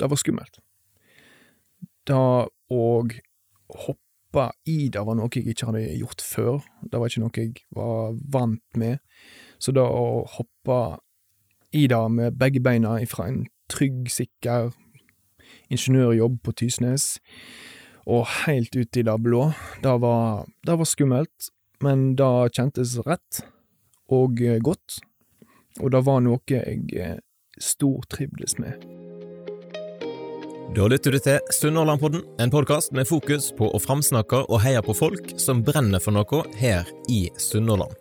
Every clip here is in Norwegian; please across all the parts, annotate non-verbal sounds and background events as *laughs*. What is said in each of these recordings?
det var skummelt. Det å hoppe i det var noe jeg ikke hadde gjort før. Det var ikke noe jeg var vant med. Så det å hoppe i det med begge beina ifra en trygg, sikker ingeniørjobb på Tysnes og helt ut i det blå, det var, det var skummelt, men det kjentes rett og godt, og det var noe jeg stortrivdes med. Da lytter du til Sunnhordlandpodden, en podkast med fokus på å framsnakke og heie på folk som brenner for noe her i Sunnhordland.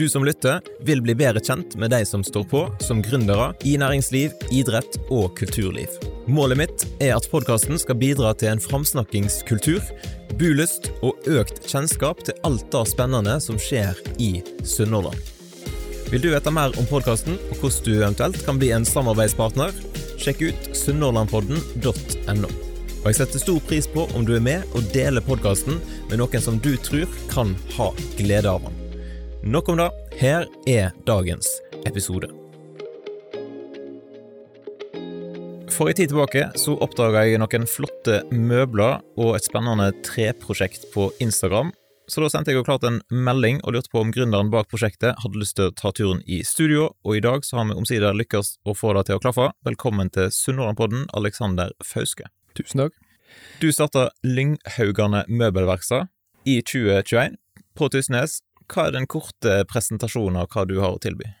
Du som lytter, vil bli bedre kjent med de som står på som gründere i næringsliv, idrett og kulturliv. Målet mitt er at podkasten skal bidra til en framsnakkingskultur, bulyst og økt kjennskap til alt det spennende som skjer i Sunnhordland. Vil du vite mer om podkasten og hvordan du eventuelt kan bli en samarbeidspartner? Sjekk ut sunnhordlandpodden.no. Og jeg setter stor pris på om du er med og deler podkasten med noen som du tror kan ha glede av den. Nok om det. Her er dagens episode. For en tid tilbake så oppdaga jeg noen flotte møbler og et spennende treprosjekt på Instagram så da sendte jeg jo klart en melding og lurte på om gründeren bak prosjektet hadde lyst til å ta turen i studio, og i dag så har vi omsider lykkes å få det til å klaffe. Velkommen til Sunnhordlandpodden, Alexander Fauske. Tusen takk. Du starta Lynghaugane Møbelverkstad i 2021 på Tysnes. Hva er den korte presentasjonen av hva du har å tilby?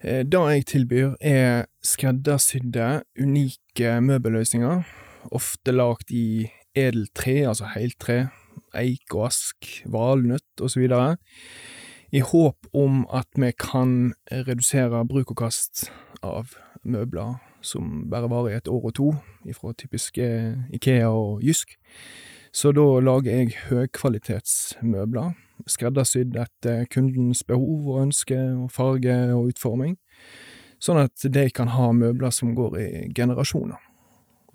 Eh, det jeg tilbyr, er skreddersydde, unike møbelløsninger, ofte lagd i edeltre, altså heltre eik og ask, valnøtt osv., i håp om at vi kan redusere bruk og kast av møbler som bare varer i et år og to, ifra typiske Ikea og Jysk. Så da lager jeg høykvalitetsmøbler, skreddersydd etter kundens behov og ønske og farge og utforming, sånn at de kan ha møbler som går i generasjoner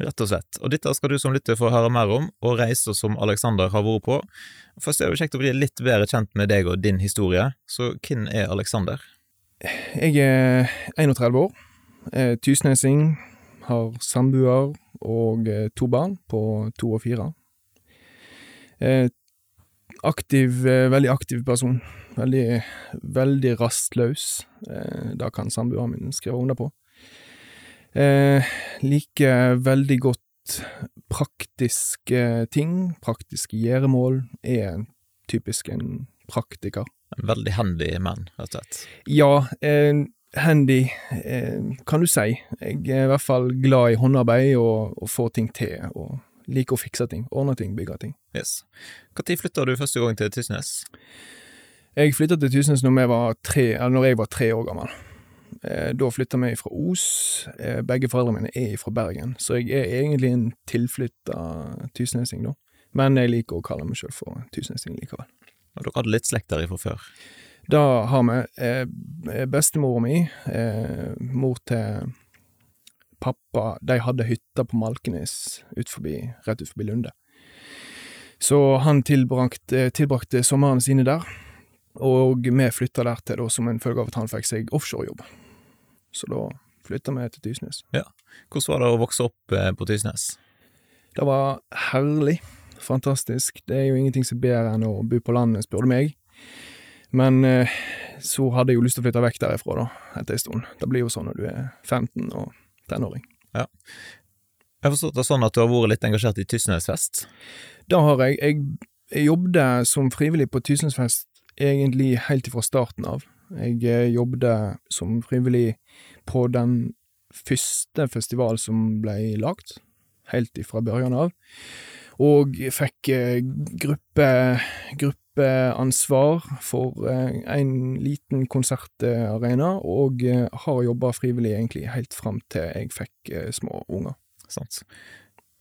rett og slett. Og dette skal du som lytter få høre mer om, og reiser som Alexander har vært på. Først er det kjekt å bli litt bedre kjent med deg og din historie, så hvem er Alexander? Jeg er 31 år, er tysnesing, har samboer og eh, to barn på to og fire. Aktiv, eh, veldig aktiv person. Veldig, veldig rastløs. Eh, det kan samboeren min skrive under på. Eh, liker veldig godt praktiske ting. Praktiske gjøremål. Er typisk en praktiker. En veldig handy mann, rett og slett? Ja, eh, handy eh, kan du si. Jeg er i hvert fall glad i håndarbeid og, og får ting til. og Liker å fikse ting. Ordne ting, bygge ting. Yes. Når flytta du første gang til Tysnes? Jeg flytta til Tysnes når jeg var tre, når jeg var tre år gammel. Eh, da flytta vi fra Os. Eh, begge foreldrene mine er fra Bergen, så jeg er egentlig en tilflytta tysnesing, da. Men jeg liker å kalle meg sjøl for tysnesing likevel. Og dere hadde litt slekt derifra før? Det har vi. Eh, Bestemora mi, mor til pappa, de hadde hytta på Malkenes ut forbi, rett ut forbi Lunde. Så han tilbrakte, tilbrakte somrene sine der. Og vi flytta der til da, som en følge av at han fikk seg offshorejobb. Så da flytta vi til Tysnes. Ja. Hvordan var det å vokse opp eh, på Tysnes? Det var herlig. Fantastisk. Det er jo ingenting som er bedre enn å bo på landet, spør du meg. Men eh, så hadde jeg jo lyst til å flytte vekk derifra, da, etter en stund. Det blir jo sånn når du er 15 og tenåring. Ja. Jeg har forstått det sånn at du har vært litt engasjert i Tysnesfest? Det har. Jeg, jeg jobbet som frivillig på Tysnesfest egentlig helt ifra starten av. Jeg eh, jobbet som frivillig på den første festivalen som ble lagt, helt ifra børjan av, og fikk eh, gruppe, gruppeansvar for eh, en liten konsertarena, og har jobba frivillig egentlig helt fram til jeg fikk små unger. Sant.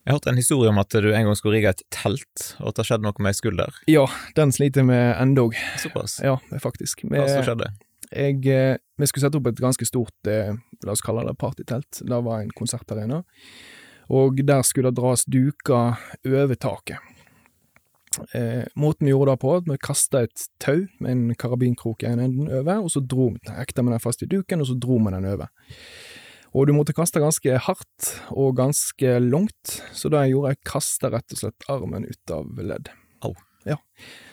Jeg har hørt en historie om at du en gang skulle rigge et telt, og at det skjedde noe med ei skulder. Ja, den sliter vi endog. Såpass? Ja, faktisk. Hva som skjedde? Jeg, eh, vi skulle sette opp et ganske stort, eh, la oss kalle det partytelt. Det var en konsertarena. Og der skulle det dras duker over taket. Eh, måten vi gjorde det på, at vi kasta et tau med en karabinkrok i en enden over, og så dro vi hekta med den fast i duken, og så dro vi den over. Og du måtte kaste ganske hardt og ganske langt, så det jeg gjorde, jeg kasta rett og slett armen ut av ledd. Au. Ja.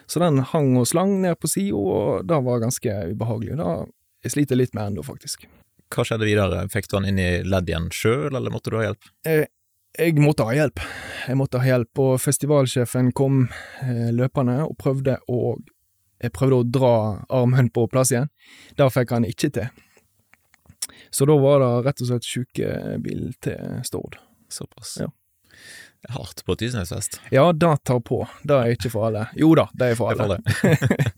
Så den hang og slang ned på sida, og det var ganske ubehagelig. Da jeg sliter litt med ennå, faktisk. Hva skjedde videre? Fikk du han inn i ledd igjen sjøl, eller måtte du ha hjelp? Jeg, jeg måtte ha hjelp. Jeg måtte ha hjelp, og festivalsjefen kom eh, løpende og prøvde å prøvde å dra armen på plass igjen. Det fikk han ikke til. Så da var det rett og slett sjukebil til Stord. Såpass. Ja. Hardt på Tysnesfest. Ja, det tar på. Det er ikke for alle. Jo da, det er for Det er alle. for alle.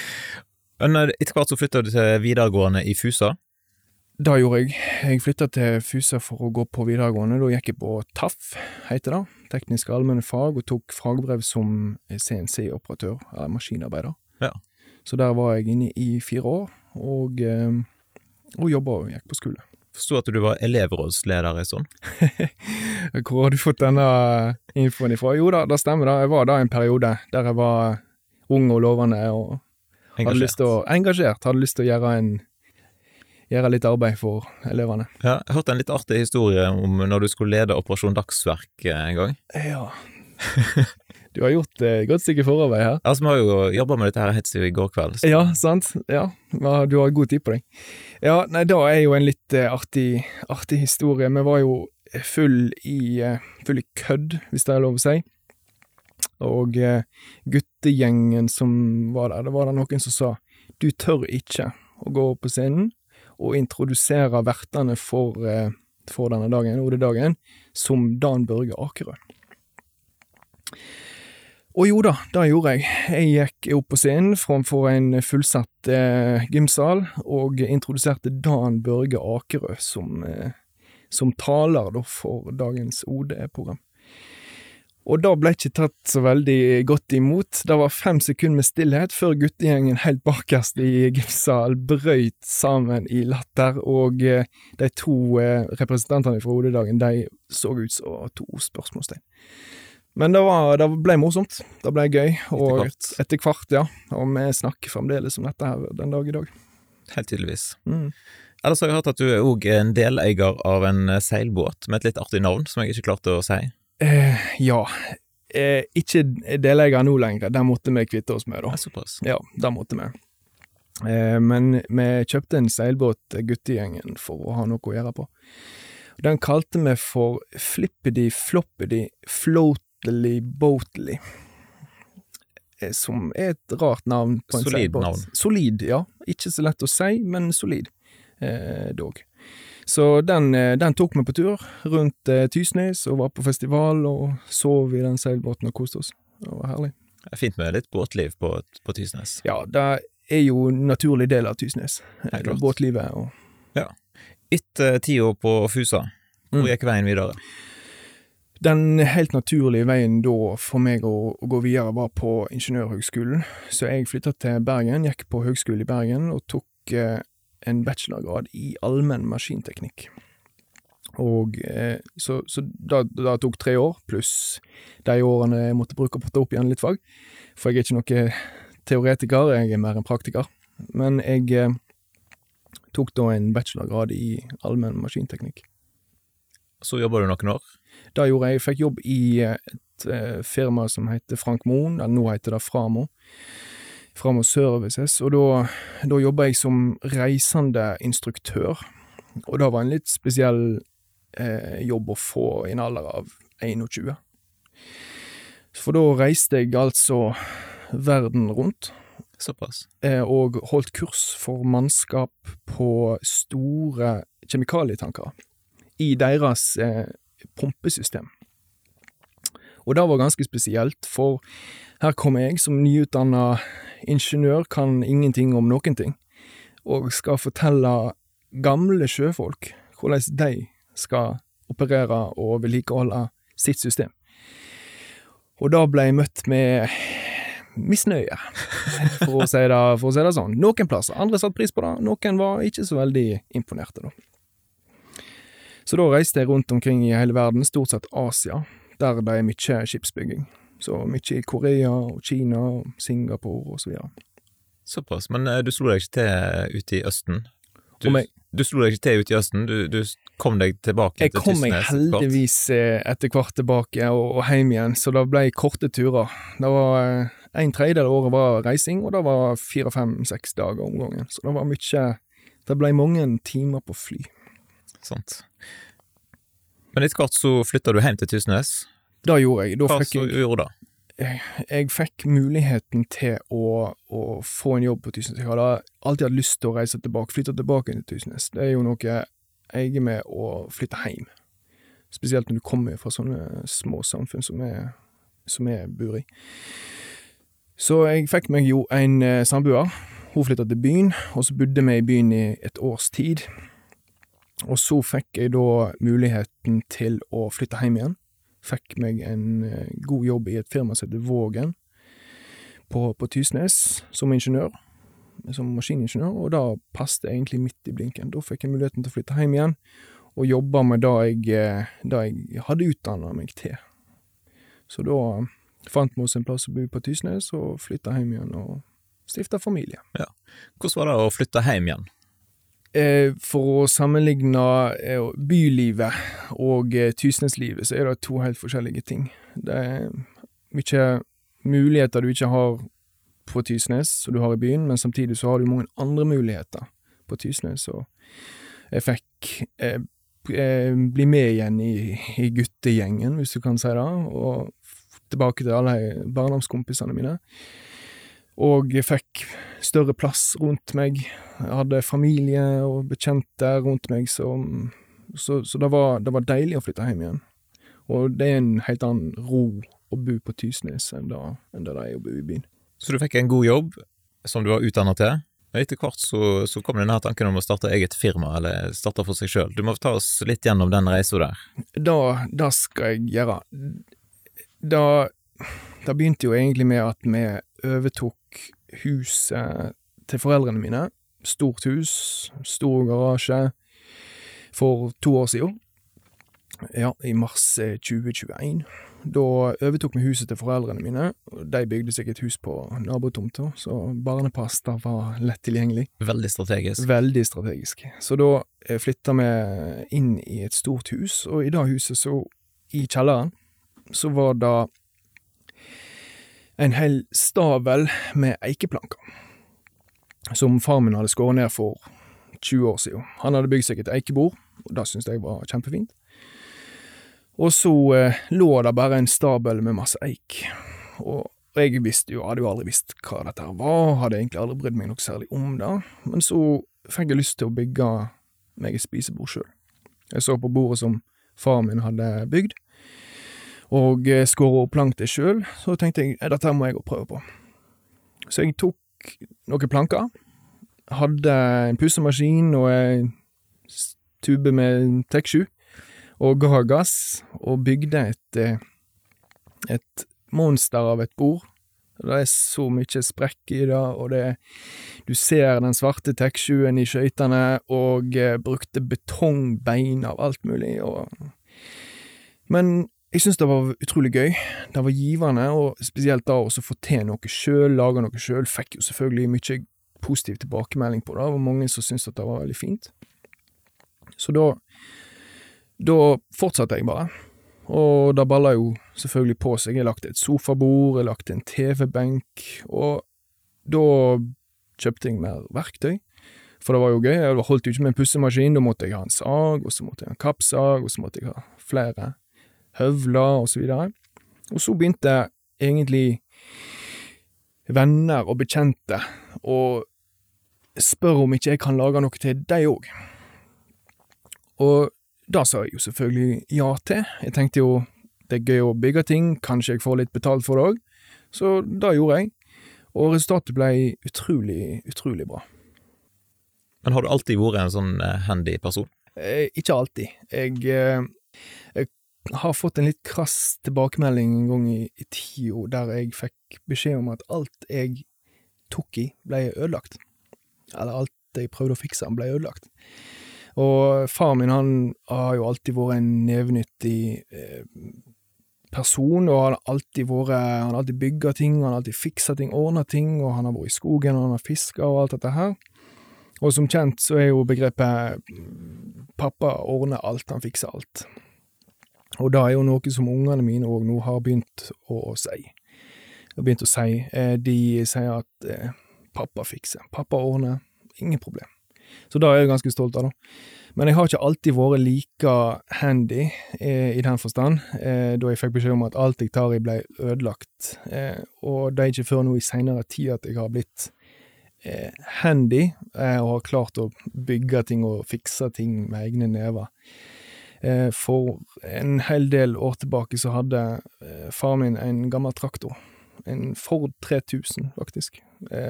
*laughs* Men eh, etter hvert så flytta du til videregående i Fusa. Det gjorde jeg. Jeg flytta til Fusa for å gå på videregående. Da gikk jeg på TAF, heter det. Tekniske allmenne fag, og tok fagbrev som CNC-operatør, eller maskinarbeider. Ja. Så der var jeg inne i fire år, og, eh, og jobba og gikk på skole. Forsto at du var elevrådsleder en stund. *laughs* Hvor har du fått denne infoen ifra? Jo da, det stemmer. da. Jeg var da en periode der jeg var ung og lovende og hadde lyst til å Engasjert. Hadde lyst til å gjøre en Gjøre litt arbeid for elevene. Ja, jeg hørte en litt artig historie om når du skulle lede Operasjon Dagsverk eh, en gang. Ja. *laughs* Du har gjort et godt stykke forarbeid her. Altså, Vi har jo jobba med dette her helt siden i går kveld. så- Ja, sant? Ja, ja, du har god tid på deg. Ja, nei, da er jo en litt eh, artig, artig historie. Vi var jo full i, eh, full i kødd, hvis det er lov å si. Og eh, guttegjengen som var der, det var det noen som sa du tør ikke å gå på scenen og introdusere vertene for, eh, for denne dagen, OD-dagen, som Dan Børge Akerø. Og jo da, det gjorde jeg. Jeg gikk opp på scenen framfor en fullsatt eh, gymsal, og introduserte Dan Børge Akerø som, eh, som taler da, for dagens OD-program. Og det ble ikke tatt så veldig godt imot. Det var fem sekunder med stillhet før guttegjengen helt bakerst i gymsal brøyt sammen i latter, og eh, de to eh, representantene fra OD-dagen, de så ut som to spørsmålstegn. Men det, var, det ble morsomt. Det ble gøy. Og etter hvert, ja. Og vi snakker fremdeles om dette her den dag i dag. Helt tydeligvis. Mm. Ellers har jeg hørt at du er òg en deleier av en seilbåt med et litt artig navn, som jeg ikke klarte å si. Eh, ja. Eh, ikke deleier nå lenger. Den måtte vi kvitte oss med, da. Såpass. Ja, den måtte vi. Eh, men vi kjøpte en seilbåt, eh, guttegjengen, for å ha noe å gjøre på. Den kalte vi for Flippedy Floppedy Floatly Boatly. Eh, Som er et rart navn på en Solid seilbåt. navn. Solid, ja. Ikke så lett å si, men solid, eh, dog. Så den, eh, den tok vi på tur rundt eh, Tysnes, og var på festival, og sov i den seilbåten og koste oss. Det var herlig. Det er fint med litt båtliv på, på Tysnes. Ja, det er jo en naturlig del av Tysnes. Eh. Båtlivet og Etter tida på Fusa, hvor Mm. gikk veien videre? Den helt naturlige veien da for meg å, å gå videre var på Ingeniørhøgskolen. Så jeg flytta til Bergen, gikk på Høgskolen i Bergen og tok eh, en bachelorgrad i allmenn maskinteknikk. Og eh, Så, så det, det tok tre år, pluss de årene jeg måtte bruke på å ta opp igjen litt fag. For jeg er ikke noen teoretiker, jeg er mer en praktiker. Men jeg eh, tok da en bachelorgrad i allmenn maskinteknikk. Så jobba du noen år. Det gjorde jeg. Jeg fikk jobb i et eh, firma som heter Frank Moen, eller nå heter det Framo. Framo Services, og da, da jobba jeg som reisende instruktør. Og det var en litt spesiell eh, jobb å få i en alder av 21. For da reiste jeg altså verden rundt, Såpass. eh, og holdt kurs for mannskap på store kjemikalietankere i deres eh, pumpesystem. Og det var ganske spesielt, for her kom jeg som nyutdanna ingeniør, kan ingenting om noen ting, og skal fortelle gamle sjøfolk hvordan de skal operere og vedlikeholde sitt system. Og da ble jeg møtt med misnøye, for å si det, for å si det sånn. Noen plasser. Andre satte pris på det, noen var ikke så veldig imponerte, da. Så da reiste jeg rundt omkring i hele verden, stort sett Asia, der det er mye skipsbygging. Så mye i Korea og Kina og Singapore og så videre. Såpass. Men eh, du slo deg ikke til ute i Østen? Du, Om jeg- du slo deg ikke til ute i Østen, du, du kom deg tilbake Jeg til kom meg Tysnes etter heldigvis eh, etter hvert tilbake og, og hjem igjen, så det ble korte turer. Det var eh, En tredjedel av året var reising, og det var fire, fem, seks dager om gangen. Så det var mye Det ble mange timer på fly. Sant. Men etter hvert så flytta du hjem til Tysnes. Det gjorde jeg. Da Hva fikk jeg, gjorde da? jeg fikk muligheten til å, å få en jobb på Tysnes. Jeg hadde alltid hatt lyst til å reise tilbake, flytte tilbake til Tysnes. Det er jo noe jeg er med å flytte hjem. Spesielt når du kommer fra sånne små samfunn som jeg, som jeg bor i. Så jeg fikk meg jo en eh, samboer. Hun flytta til byen, og så bodde vi i byen i et års tid. Og så fikk jeg da muligheten til å flytte hjem igjen. Fikk meg en eh, god jobb i et firma som heter Vågen, på, på Tysnes, som ingeniør. Som maskiningeniør, og da passet egentlig midt i blinken. Da fikk jeg muligheten til å flytte hjem igjen, og jobbe med det jeg, eh, det jeg hadde utdanna meg til. Så da fant vi oss en plass å bo på Tysnes, og flytta hjem igjen og stifta familie. Hvordan var det å flytte hjem igjen? Eh, for å sammenligne eh, bylivet og eh, Tysneslivet, så er det to helt forskjellige ting. Det er mye muligheter du ikke har på Tysnes, som du har i byen, men samtidig så har du mange andre muligheter på Tysnes, og jeg fikk eh, bli med igjen i, i guttegjengen, hvis du kan si det, og tilbake til alle barndomskompisene mine. Og jeg fikk større plass rundt meg. Jeg hadde familie og bekjente rundt meg, så, så, så det, var, det var deilig å flytte hjem igjen. Og det er en helt annen ro å bo på Tysnes enn det, enn det er å bo i byen. Så du fikk en god jobb som du var utdanna til. Etter hvert så, så kom denne tanken om å starte eget firma, eller starte for seg sjøl. Du må ta oss litt gjennom den reisa der. Da, da skal jeg gjøre. Da, da begynte jo egentlig med at vi overtok huset til foreldrene mine. Stort hus, stor garasje, for to år siden. Ja, i mars eh, 2021. Da overtok vi huset til foreldrene mine. De bygde seg et hus på nabotomta, så barnepasta var lett tilgjengelig. Veldig strategisk. Veldig strategisk. Så da eh, flytta vi inn i et stort hus, og i det huset, så, i kjelleren, så var det en hel stavel med eikeplanker. Som far min hadde skåret ned for 20 år siden. Han hadde bygd seg et eikebord, og det syntes jeg var kjempefint. Og så eh, lå det bare en stabel med masse eik. Og jeg visste jo, hadde jo aldri visst hva dette var, hadde egentlig aldri brydd meg noe særlig om det. Men så fikk jeg lyst til å bygge meg et spisebord sjøl. Jeg så på bordet som far min hadde bygd, og skåra skåret opp plank sjøl, så tenkte jeg "Eh, dette må jeg òg prøve på. Så jeg tok noen planker, hadde en pussemaskin og en tube med Tek7, og ga gass, og bygde et, eh, et monster av et bord. Det er så mye sprekk i det, og det Du ser den svarte Tek7-en i skøytene, og eh, brukte betongbein av alt mulig, og Men jeg syns det var utrolig gøy. Det var givende, og spesielt da å få til noe sjøl, lage noe sjøl. Fikk jo selvfølgelig mye positiv tilbakemelding på det, det var mange som syntes at det var veldig fint. Så da Da fortsatte jeg bare. Og det balla jo selvfølgelig på seg. Jeg lagde et sofabord, jeg lagde en TV-benk, og da kjøpte jeg mer verktøy. For det var jo gøy, jeg holdt jo ikke med en pussemaskin, da måtte jeg ha en sag, og så måtte jeg ha en kappsag, og så måtte jeg ha flere høvler, og så videre. Og så begynte egentlig venner og bekjente å spørre om ikke jeg kan lage noe til deg òg. Og da sa jeg jo selvfølgelig ja til. Jeg tenkte jo det er gøy å bygge ting, kanskje jeg får litt betalt for det òg. Så det gjorde jeg, og resultatet ble utrolig, utrolig bra. Men har du alltid vært en sånn eh, handy person? Eh, ikke alltid. Jeg, eh, har fått en litt krass tilbakemelding en gang i, i tida der jeg fikk beskjed om at alt jeg tok i, ble ødelagt. Eller alt jeg prøvde å fikse, ble ødelagt. Og far min, han har jo alltid vært en nevenyttig eh, person, og han har alltid vært alltid bygga ting, han har alltid fiksa ting, ordna ting, og han har vært i skogen, og han har fiska og alt dette her. Og som kjent så er jo begrepet pappa ordner alt, han fikser alt. Og det er jo noe som ungene mine òg nå har begynt å si. Har begynt å si. Eh, de sier at eh, pappa fikser, pappa ordner, ingen problem. Så det er jeg ganske stolt av, da. Men jeg har ikke alltid vært like handy eh, i den forstand, eh, da jeg fikk beskjed om at alt jeg tar i ble ødelagt. Eh, og det er ikke før nå i seinere tid at jeg har blitt eh, handy og har klart å bygge ting og fikse ting med egne never. Eh, for en hel del år tilbake så hadde far min en gammel traktor. En Ford 3000, faktisk.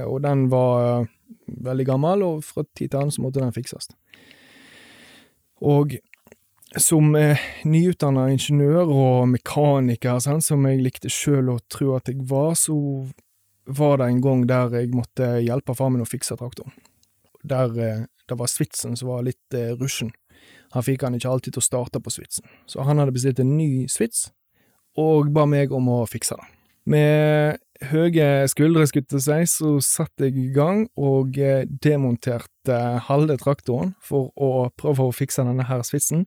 og den var veldig gammel, og fra tid til annen så måtte den fikses. Og som eh, nyutdanna ingeniør og mekaniker, sånn, som jeg likte sjøl å tro at jeg var, så var det en gang der jeg måtte hjelpe far min å fikse traktoren. Der eh, det var svitsen som var litt eh, rusjen. Han fikk han ikke alltid til å starte på svitsen, så han hadde bestilt en ny svits, og ba meg om å fikse den. Med høye skuldre, skulle jeg si, så satte jeg i gang og eh, demonterte halve traktoren for å prøve å fikse denne her svitsen.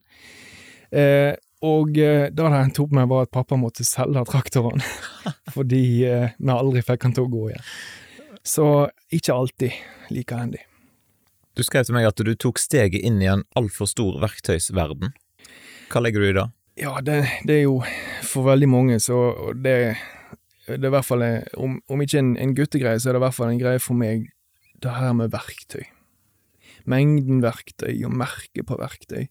Eh, og eh, da det endte opp med, var at pappa måtte selge traktoren, *laughs* fordi eh, vi aldri fikk han til å gå igjen. Så ikke alltid like handy. Du skrev til meg at du tok steget inn i en altfor stor verktøysverden. Hva legger du i det? Ja, det, det er jo for veldig mange så det det er i hvert fall, om, om ikke en, en guttegreie, så er det i hvert fall en greie for meg, det her med verktøy. Mengden verktøy og merket på verktøy.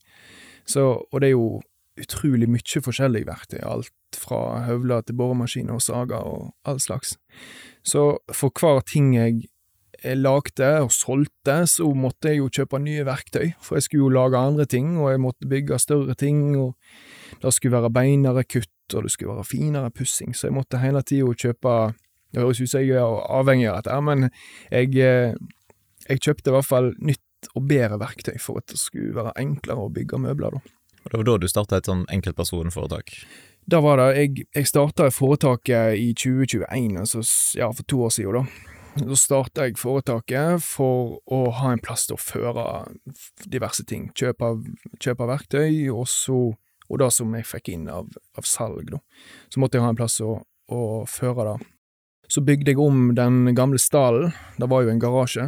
Så, og det er jo utrolig mye forskjellig verktøy, alt fra høvler til boremaskiner og sager og all slags. Så for hver ting jeg lagde og solgte, så måtte jeg jo kjøpe nye verktøy, for jeg skulle jo lage andre ting, og jeg måtte bygge større ting, og det skulle være beinere kutt, og det skulle være finere pussing, så jeg måtte hele tida kjøpe Det høres ut som jeg er avhengig av dette, men jeg, eh, jeg kjøpte i hvert fall nytt og bedre verktøy for at det skulle være enklere å bygge møbler, da. Og Det var da du starta et sånn enkeltpersonforetak? Da var det. Jeg, jeg starta foretaket i 2021, altså ja, for to år siden, da. Så starta jeg foretaket for å ha en plass til å føre diverse ting. Kjøpe, kjøpe verktøy, og så og det som jeg fikk inn av, av salg, da. Så måtte jeg ha en plass å, å føre det. Så bygde jeg om den gamle stallen. Det var jo en garasje.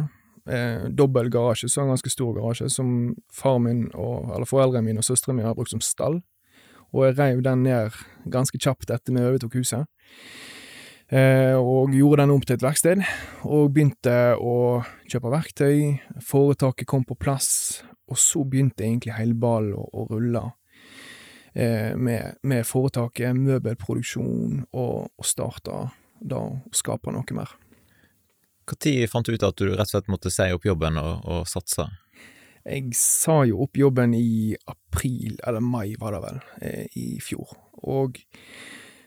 Eh, dobbel garasje, så en ganske stor garasje, som far min og, eller foreldrene mine og søstrene mine har brukt som stall. Og jeg reiv den ned ganske kjapt etter vi overtok huset. Eh, og gjorde den om til et verksted, og begynte å kjøpe verktøy. Foretaket kom på plass, og så begynte egentlig hele ballen å, å rulle. Eh, med, med, foretaket, møbelproduksjon, og, og starta da å skape noe mer. Når fant du ut at du rett og slett måtte si opp jobben og, og satse? Jeg sa jo opp jobben i april, eller mai var det vel, eh, i fjor. Og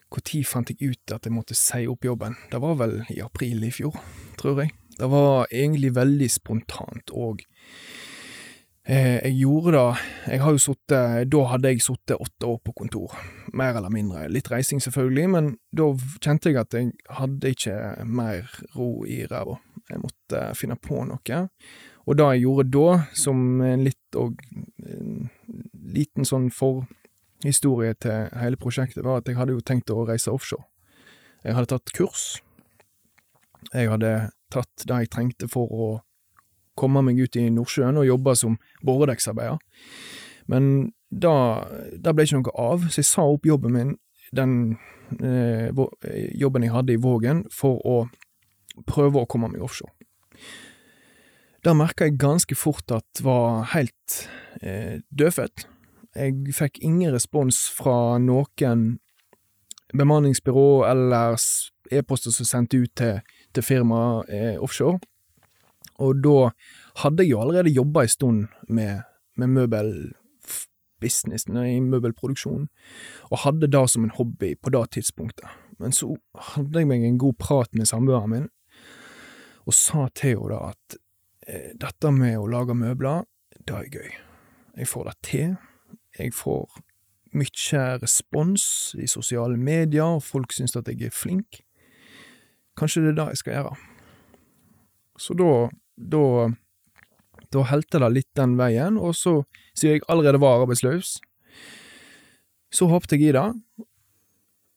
når fant jeg ut at jeg måtte si opp jobben? Det var vel i april i fjor, tror jeg. Det var egentlig veldig spontant, og Eh, jeg gjorde det Jeg har jo sittet Da hadde jeg sittet åtte år på kontor, mer eller mindre. Litt reising, selvfølgelig, men da kjente jeg at jeg hadde ikke mer ro i ræva. Jeg måtte finne på noe. Og det jeg gjorde da, som en litt og en liten sånn forhistorie til hele prosjektet, var at jeg hadde jo tenkt å reise offshore. Jeg hadde tatt kurs. Jeg hadde tatt det jeg trengte for å komme meg ut i Nordsjøen og jobbe som boredekksarbeider. Men da ble ikke noe av, så jeg sa opp jobben min, den eh, jobben jeg hadde i Vågen, for å prøve å komme meg offshore. Da merka jeg ganske fort at var helt eh, dødfødt. Jeg fikk ingen respons fra noen bemanningsbyrå eller e-poster som sendte ut til, til firmaet eh, offshore. Og da hadde jeg jo allerede jobba en stund med, med møbelbusinessen, i møbelproduksjon, og hadde det som en hobby på det tidspunktet. Men så hadde jeg meg en god prat med samboeren min, og sa til henne at eh, dette med å lage møbler, det er gøy. Jeg får det til. Jeg får mye respons i sosiale medier, og folk syns at jeg er flink. Kanskje det er det jeg skal gjøre. Så da da Da helte det litt den veien, og så, siden jeg allerede var arbeidsløs, så hoppet jeg i det.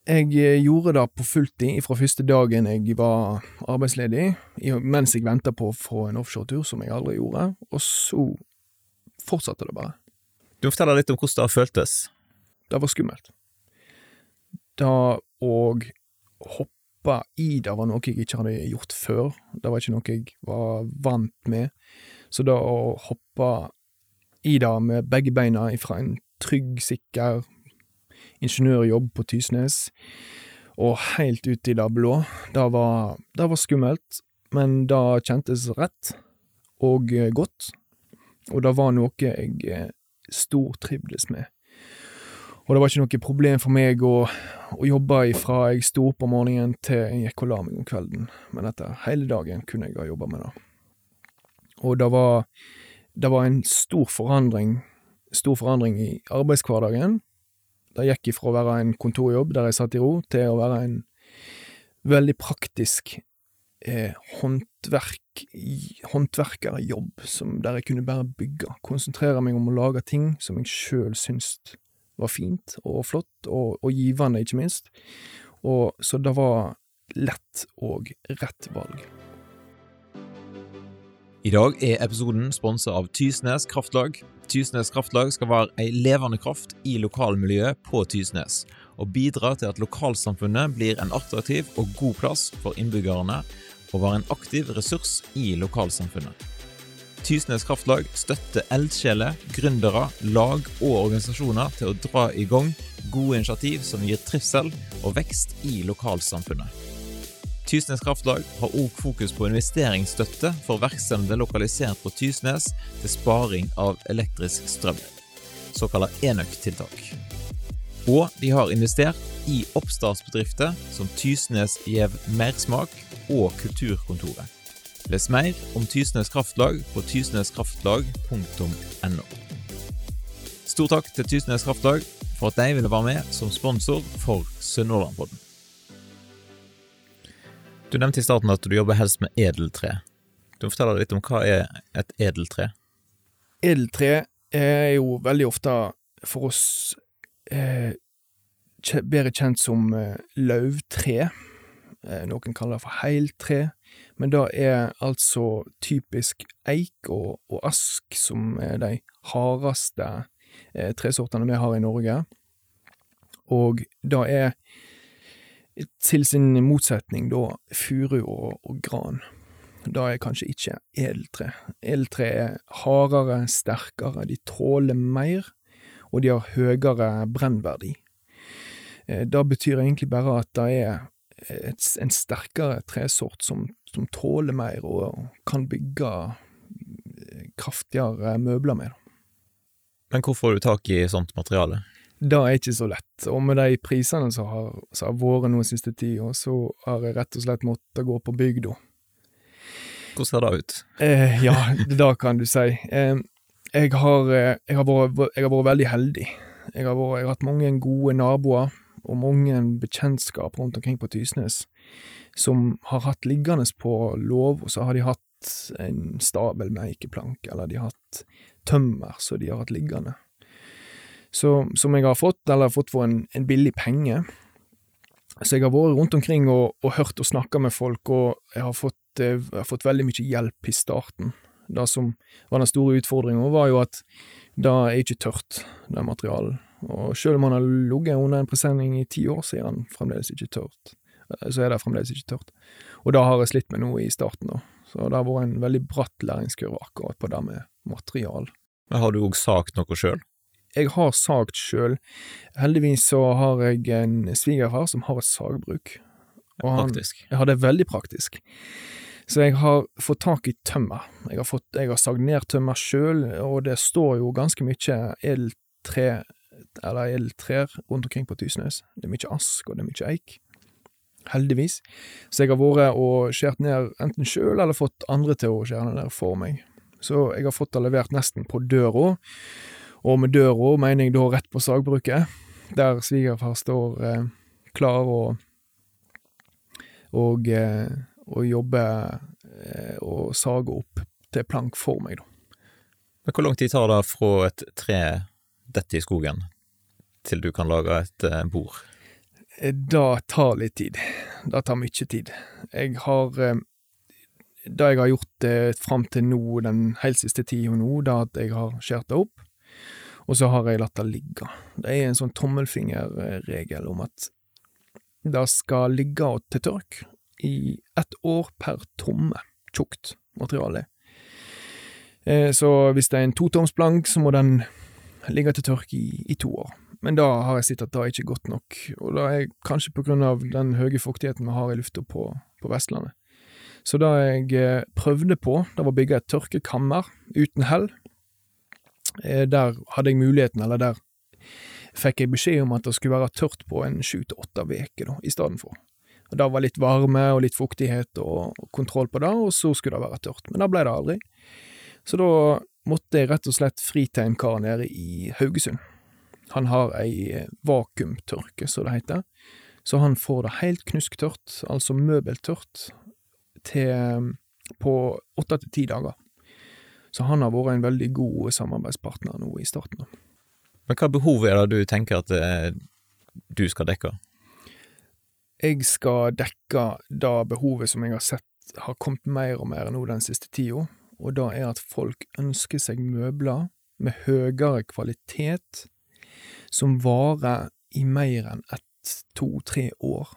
Jeg eh, gjorde det på fulltid fra første dagen jeg var arbeidsledig, mens jeg venta på å få en offshoretur, som jeg aldri gjorde, og så fortsatte det bare. Du må fortelle litt om hvordan det har føltes. Det var skummelt. Det å hoppe i det var noe jeg ikke hadde gjort før. Det var ikke noe jeg var vant med. Så det å hoppe i det med begge beina ifra en trygg, sikker ingeniørjobb på Tysnes og helt ut i det blå, det var, det var skummelt, men det kjentes rett og godt. Og det var noe jeg eh, stortrivdes med. Og det var ikke noe problem for meg å, å jobbe ifra jeg sto opp om morgenen til jeg gikk og la meg om kvelden, men dette hele dagen kunne jeg ha jobba med det. Og det var, det var en stor forandring, stor forandring i arbeidshverdagen. Det gikk ifra å være en kontorjobb der jeg satt i ro, til å være en veldig praktisk eh, håndverk, håndverkerjobb, som der jeg kunne bare bygge, konsentrere meg om å lage ting som jeg sjøl syns var fint og flott, og, og givende, ikke minst. Og, så det var lett og rett valg. I dag er episoden sponsa av Tysnes Kraftlag. Tysnes Kraftlag skal være ei levende kraft i lokalmiljøet på Tysnes, og bidra til at lokalsamfunnet blir en attraktiv og god plass for innbyggerne, og var en aktiv ressurs i lokalsamfunnet. Tysnes Kraftlag støtter eldsjeler, gründere, lag og organisasjoner til å dra i gang gode initiativ som gir trivsel og vekst i lokalsamfunnet. Tysnes Kraftlag har òg fokus på investeringsstøtte for virksomheter lokalisert på Tysnes til sparing av elektrisk strøm, såkalte enøk-tiltak. Og de har investert i oppstartsbedrifter som Tysnes Gjev Mersmak og Kulturkontoret. Les mer om Tysnes Kraftlag på tysneskraftlag.no. Stor takk til Tysnes Kraftlag for at de ville være med som sponsor for Sunnhordlandpodden. Du nevnte i starten at du jobber helst med edeltre. Du må fortelle litt om hva er et edeltre? Edeltre er jo veldig ofte for oss bedre kjent som eh, løvtre. Eh, noen kaller det for heiltre. Men det er altså typisk eik og, og ask som er de hardeste eh, tresortene vi har i Norge. Og det er til sin motsetning da furu og, og gran. Det er kanskje ikke edeltre. Edeltre er hardere, sterkere, de tåler mer, og de har høyere brennverdi. Eh, Det betyr egentlig bare at det er et, en sterkere tresort som, som tåler mer og kan bygge eh, kraftigere møbler med. Men hvor får du tak i sånt materiale? Det er ikke så lett, og med de prisene som har, som har vært nå siste tida, så har jeg rett og slett måttet gå på bygda. Hvordan ser det ut? Eh, ja, det kan du si. Eh, jeg, har, eh, jeg, har vært, jeg har vært veldig heldig. Jeg har, vært, jeg har hatt mange gode naboer og mange bekjentskap rundt omkring på Tysnes som har hatt liggende på låv, og så har de hatt en stabel med eikeplank, eller de har hatt tømmer som de har hatt liggende. Så, som jeg har fått, eller har fått for en, en billig penge. Så jeg har vært rundt omkring og, og hørt og snakka med folk, og jeg har fått, eh, jeg har fått veldig mye hjelp i starten. Det som var den store utfordringa, var jo at det er ikke tørt, det materialet. Og selv om han har ligget under en presenning i ti år, så er han fremdeles ikke tørt. Eh, Så er det fremdeles ikke tørt. Og det har jeg slitt med nå i starten, da. Så det har vært en veldig bratt læringskurve akkurat på det med material. Men Har du òg sagt noe sjøl? Jeg har sagt sjøl. Heldigvis så har jeg en svigerfar som har et sagbruk. Og han, Praktisk. Ja, det er veldig praktisk. Så jeg har fått tak i tømmer. Jeg har, fått, jeg har sagd ned tømmer sjøl, og det står jo ganske mye edeltre, eller edeltrær rundt omkring på Tysnes. Det er mye ask, og det er mye eik. Heldigvis. Så jeg har vært og skåret ned enten sjøl, eller fått andre til å skjære ned for meg. Så jeg har fått det levert nesten på døra, og med døra mener jeg da rett på sagbruket, der svigerfar står eh, klar og og, eh, og jobbe eh, og sage opp til plank for meg, da. Men hvor lang tid tar det fra et tre detter i skogen, til du kan lage et eh, bord? Eh, Det tar litt tid. Det tar mye tid. Jeg har Det jeg har gjort eh, fram til nå, den helt siste tida nå, det at jeg har skåret det opp, og så har jeg latt det ligge. Det er en sånn tommelfingerregel om at det skal ligge til tørk i ett år per tomme tjukt materiale. Eh, Så hvis det er en totomsplank, så må den ligge til tørk i, i to år. Men da har jeg sett at det er ikke godt nok, og det er kanskje på grunn av den høye fuktigheten vi har i lufta på, på Vestlandet. Så det jeg eh, prøvde på, det var å bygge et tørkekammer uten hell. Eh, Der hadde jeg muligheten, eller der fikk jeg beskjed om at det skulle være tørt på en sju til åtte uker i stedet for. Og Da var litt varme og litt fuktighet og kontroll på det, og så skulle det være tørt. Men det ble det aldri. Så da måtte jeg rett og slett fri til en kar nede i Haugesund. Han har ei eh, vakuumtørke, som det heter, så han får det helt knusktørt, altså møbeltørt, til på åtte til ti dager. Så han har vært en veldig god samarbeidspartner nå i starten. Men hva behov er det du tenker at eh, du skal dekke? Jeg skal dekke det behovet som jeg har sett har kommet mer og mer nå den siste tida, og det er at folk ønsker seg møbler med høyere kvalitet, som varer i mer enn ett, to, tre år.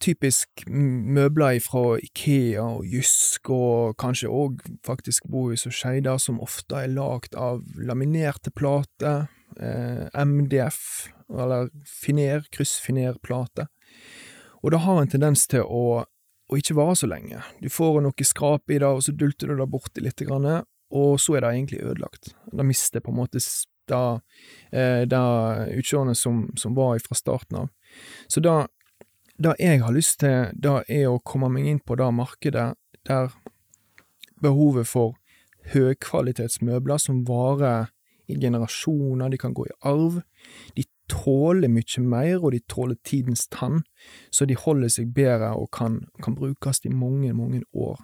Typisk møbler fra Ikea og Jysk, og kanskje òg faktisk Bohus og Skeidar, som ofte er lagd av laminerte plater, eh, MDF, eller finer, kryssfinerplate. Og det har en tendens til å, å ikke vare så lenge. Du får noe skrap i det, og så dulter du det borti litt, og så er det egentlig ødelagt. Det mister på en måte det, eh, det utseendet som, som var fra starten av. Så det, det jeg har lyst til, det er å komme meg inn på det markedet der behovet for høykvalitetsmøbler som varer i generasjoner, de kan gå i arv, de tåler mye mer, og de tåler tidens tann, så de holder seg bedre og kan, kan brukes i mange, mange år.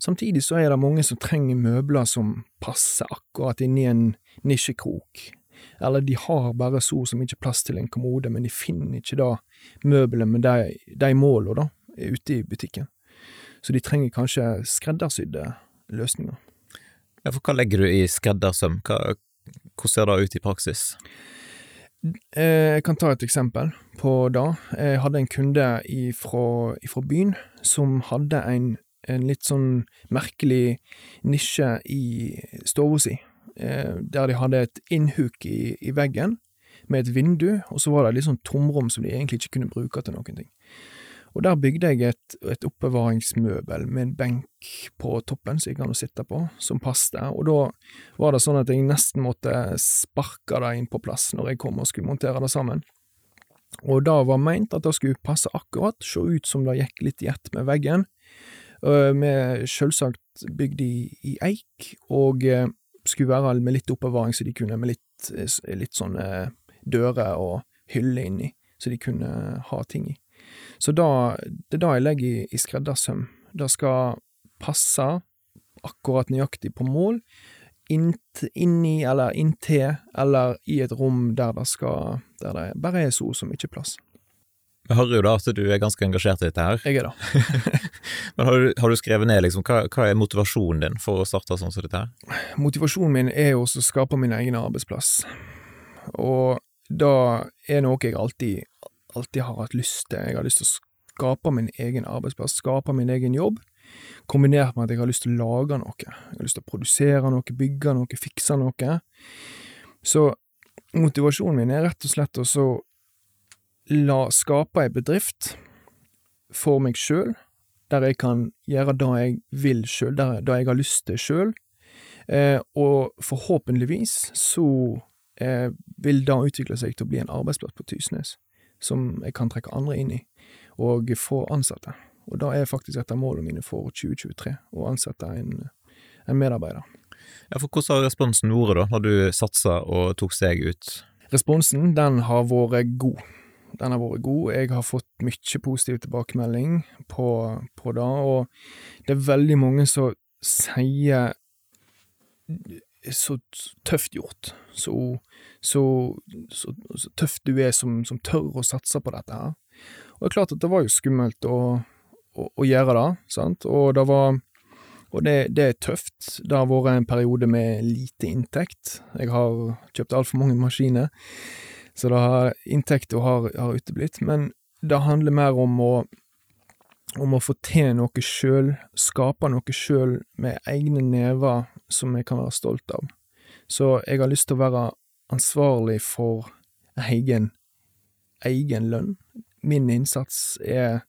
Samtidig så er det mange som trenger møbler som passer akkurat inn i en nisjekrok, eller de har bare så så mye plass til en kommode, men de finner ikke da møbelet med de, de målene da, ute i butikken. Så de trenger kanskje skreddersydde løsninger. Ja, for hva legger du i skreddersøm? Hva, hvordan ser det ut i praksis? Eh, Jeg kan ta et eksempel på det. Jeg hadde en kunde ifra byen som hadde en, en litt sånn merkelig nisje i stua si, eh, der de hadde et innhuk i, i veggen med et vindu, og så var det litt sånn tomrom som de egentlig ikke kunne bruke til noen ting. Og der bygde jeg et, et oppbevaringsmøbel med en benk på toppen som jeg kan sitte på, som passte, og da var det sånn at jeg nesten måtte sparke det inn på plass når jeg kom og skulle montere det sammen. Og det var meint at det skulle passe akkurat, se ut som det gikk litt i ett med veggen, Vi med selvsagt bygd i, i eik, og eh, skulle være med litt oppbevaring så de kunne med litt, eh, litt sånne dører og hyller inni, så de kunne ha ting i. Så da, det er det jeg legger i, i skreddersøm. Det skal passe akkurat nøyaktig på mål, inn- inni eller inntil, eller i et rom der det skal Der det bare er så så mye plass. Jeg hører jo da at du er ganske engasjert i dette her, Jeg er det. *laughs* men har du, har du skrevet ned liksom, hva, hva er motivasjonen din for å starte sånn som dette her? Motivasjonen min er jo å skape min egen arbeidsplass, og det er noe jeg alltid, alltid har hatt lyst til. Jeg har lyst til å skape min egen arbeidsplass, skape min egen jobb, kombinert med at jeg har lyst til å lage noe. Jeg har lyst til å produsere noe, bygge noe, fikse noe. Så motivasjonen min er rett og slett å la skape ei bedrift for meg sjøl, der jeg kan gjøre det jeg vil sjøl, det jeg har lyst til sjøl, eh, og forhåpentligvis så eh, vil det utvikle seg til å bli en arbeidsplass på Tysnes, som jeg kan trekke andre inn i, og få ansatte. Og da er faktisk et av målene mine for 2023, å ansette en, en medarbeider. Ja, for hvordan har responsen vært da, når du satsa og tok steg ut? Responsen, den har vært god. Den har vært god. Jeg har fått mye positiv tilbakemelding på, på det, og det er veldig mange som sier så tøft gjort. Så, så, så, så tøft du er som, som tør å satse på dette her. Og det er klart at det var jo skummelt å, å, å gjøre det, sant, og det var og det, det, er tøft. Det har vært en periode med lite inntekt. Jeg har kjøpt altfor mange maskiner, så det har, inntekta har, har uteblitt. Men det handler mer om å, om å få til noe sjøl, skape noe sjøl med egne never som jeg kan være stolt av. Så jeg har lyst til å være ansvarlig for egen, egen lønn. Min innsats er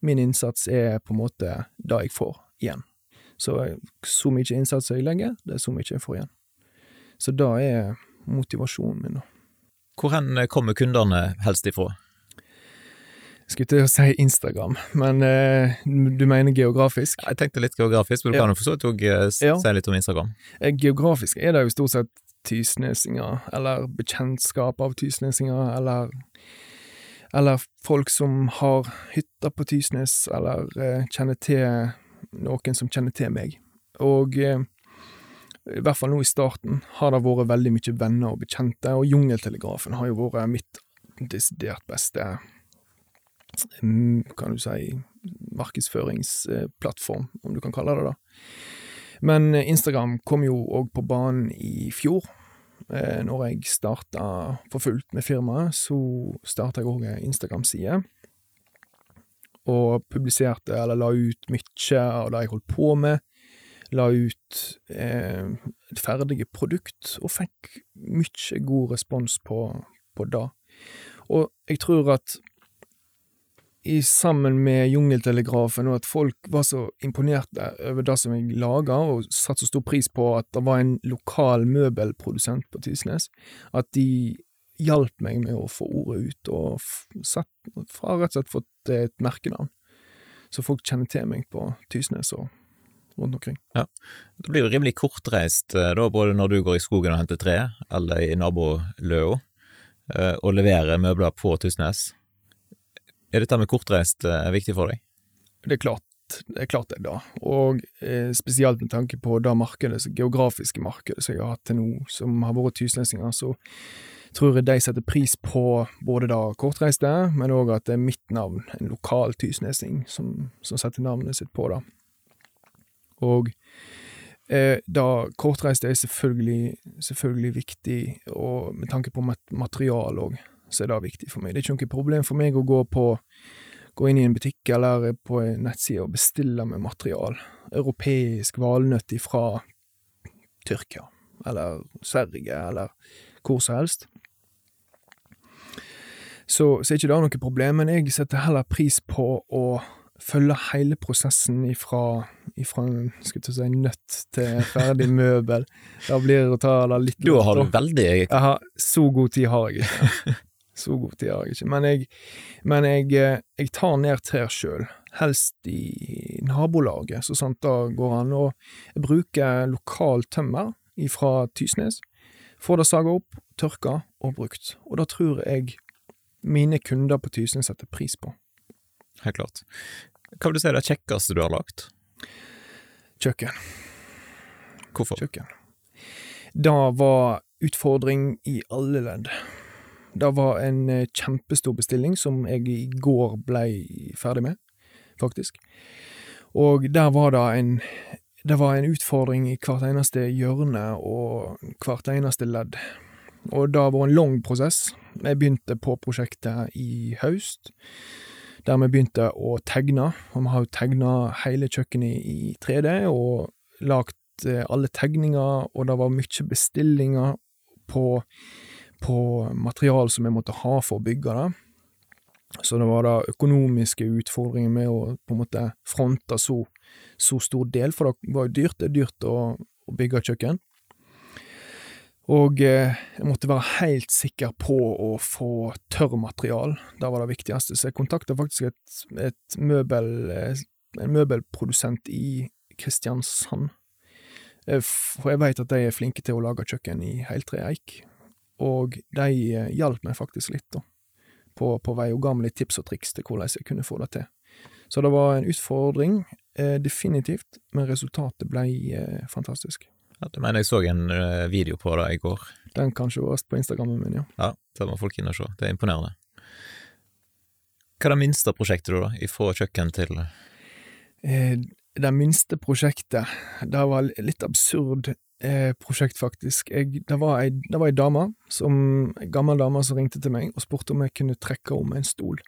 Min innsats er på en måte det jeg får igjen. Så så mye innsats jeg legger, det er så mye jeg får igjen. Så det er motivasjonen min, da. Hvor hen kommer kundene helst ifra? Skulle til å si Instagram, men eh, du mener geografisk? Jeg tenkte litt geografisk, men du ja. kan jo for så vidt òg si litt om Instagram. Eh, geografisk er det jo stort sett tysnesinger, eller bekjentskap av tysnesinger, eller eller folk som har hytter på Tysnes, eller eh, kjenner til noen som kjenner til meg. Og eh, i hvert fall nå i starten har det vært veldig mye venner og bekjente, og Jungeltelegrafen har jo vært mitt desidert beste kan du si markedsføringsplattform, om du kan kalle det det. Men Instagram kom jo òg på banen i fjor. Eh, når jeg starta for fullt med firmaet, så starta jeg òg ei Instagram-side og publiserte eller la ut mye av det jeg holdt på med. La ut eh, et ferdige produkt, og fikk mye god respons på, på det. Og jeg tror at i sammen med Jungeltelegrafen, og at folk var så imponerte over det som jeg laga, og satte så stor pris på at det var en lokal møbelprodusent på Tysnes, at de hjalp meg med å få ordet ut, og satt, har rett og slett fått et merkenavn. Så folk kjenner til meg på Tysnes og rundt omkring. Ja, Det blir jo rimelig kortreist eh, da, både når du går i skogen og henter tre, eller i naboløa, eh, og leverer møbler på Tysnes. Er dette med kortreist eh, viktig for deg? Det er klart det er klart det, da. Og eh, spesielt med tanke på det markedet, det geografiske markedet som jeg har hatt til nå, som har vært tysnesinger, så tror jeg de setter pris på både da kortreiste, men òg at det er mitt navn, en lokal tysnesing, som, som setter navnet sitt på det. Og eh, da kortreiste er selvfølgelig, selvfølgelig viktig, og med tanke på mat material òg, så er det viktig for meg. Det er ikke noe problem for meg å gå på gå inn i en butikk eller på en nettside og bestille med material. Europeisk valnøtt ifra Tyrkia, eller Sverige, eller hvor som helst så, så er ikke det noe problem, men jeg setter heller pris på å følge hele prosessen ifra, ifra skal jeg si, nøtt til ferdig *laughs* møbel. Da blir det å ta det litt Du har veldig jeg har, Så god tid har jeg ikke. *laughs* Så god tid har jeg ikke. Men jeg, men jeg, jeg tar ned trær sjøl. Helst i nabolaget, så sant det går an. Og jeg bruker lokal tømmer fra Tysnes. Får det saga opp, tørka og brukt. Og da tror jeg mine kunder på Tysnes setter pris på. Helt klart. Hva vil du si er det kjekkeste du har lagt? Kjøkken. Hvorfor? Kjøkken. Det var utfordring i alle ledd. Det var en eh, kjempestor bestilling som jeg i går blei ferdig med, faktisk. Og der var det en det var en utfordring i hvert eneste hjørne og hvert eneste ledd. Og det har vært en lang prosess. Jeg begynte på prosjektet i høst, der vi begynte å tegne. Og vi har jo tegna hele kjøkkenet i 3D, og lagt eh, alle tegninger, og det var mye bestillinger på, på material som jeg måtte ha for å bygge det. Så det var da økonomiske utfordringer med å på en måte fronte så, så stor del, for det var jo dyrt. Det er dyrt å, å bygge kjøkken. Og eh, jeg måtte være helt sikker på å få tørrmaterial. Det var det viktigste. Så jeg kontakta faktisk et, et møbel, eh, en møbelprodusent i Kristiansand. Eh, for jeg veit at de er flinke til å lage kjøkken i heltre eik. Og de hjalp meg faktisk litt, da. På, på vei og ga meg litt tips og triks til hvordan jeg kunne få det til. Så det var en utfordring, definitivt, men resultatet ble fantastisk. Ja, det mener jeg så en uh, video på det i går. Den kan sees på Instagrammen min, ja. Ja, det må folk inn og se. Det er imponerende. Hva er det minste prosjektet du, da? Ifra kjøkken til Eh, det minste prosjektet, det var litt absurd eh, prosjekt, faktisk. Jeg, det, var ei, det var ei dame, som, ei gammel dame som ringte til meg og spurte om jeg kunne trekke om en stol.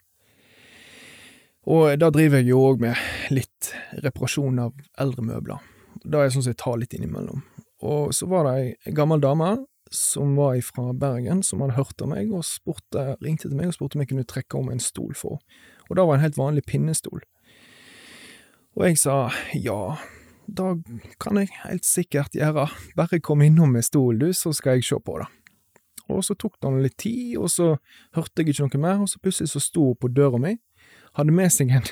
Og da driver jeg jo òg med litt reparasjon av eldre møbler. Det er sånn som jeg tar litt innimellom. Og så var det ei, gammel dame som var fra Bergen, som hadde hørt av meg, og spurte, ringte til meg og spurte om jeg kunne trekke om en stol for henne. Og det var en helt vanlig pinnestol. Og jeg sa ja, det kan jeg helt sikkert gjøre, bare kom innom med stolen du, så skal jeg se på det. Og så tok det litt tid, og så hørte jeg ikke noe mer, og så plutselig så sto hun på døra mi, hadde med seg en,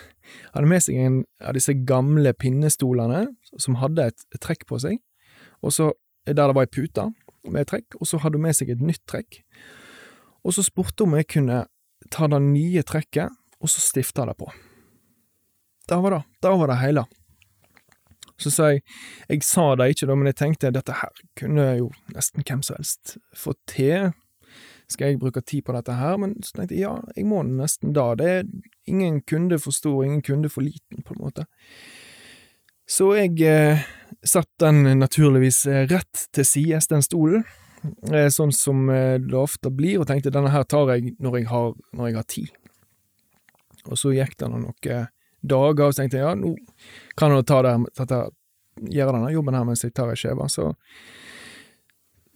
hadde med seg en av disse gamle pinnestolene som hadde et, et trekk på seg, og så, der det var ei pute med et trekk, og så hadde hun med seg et nytt trekk, og så spurte hun om jeg kunne ta det nye trekket, og så stifte det på. Der var det. der var det hele. Så sa jeg Jeg sa det ikke, da, men jeg tenkte dette her kunne jo nesten hvem som helst få til. Skal jeg bruke tid på dette her? Men så tenkte jeg ja, jeg må nesten da. Det er ingen kunde for stor, ingen kunde for liten, på en måte. Så jeg eh, satt den naturligvis eh, rett til sides, den stolen, eh, sånn som eh, det ofte blir, og tenkte denne her tar jeg når jeg har, når jeg har tid. Og så gikk det noen dager, og så tenkte jeg ja, nå kan jeg ta det, dette, gjøre denne jobben her mens jeg tar ei skive. Så